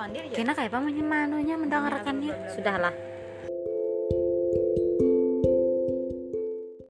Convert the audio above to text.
pandir ya? Kena kayak apa? Manunya mendengarkannya sudahlah.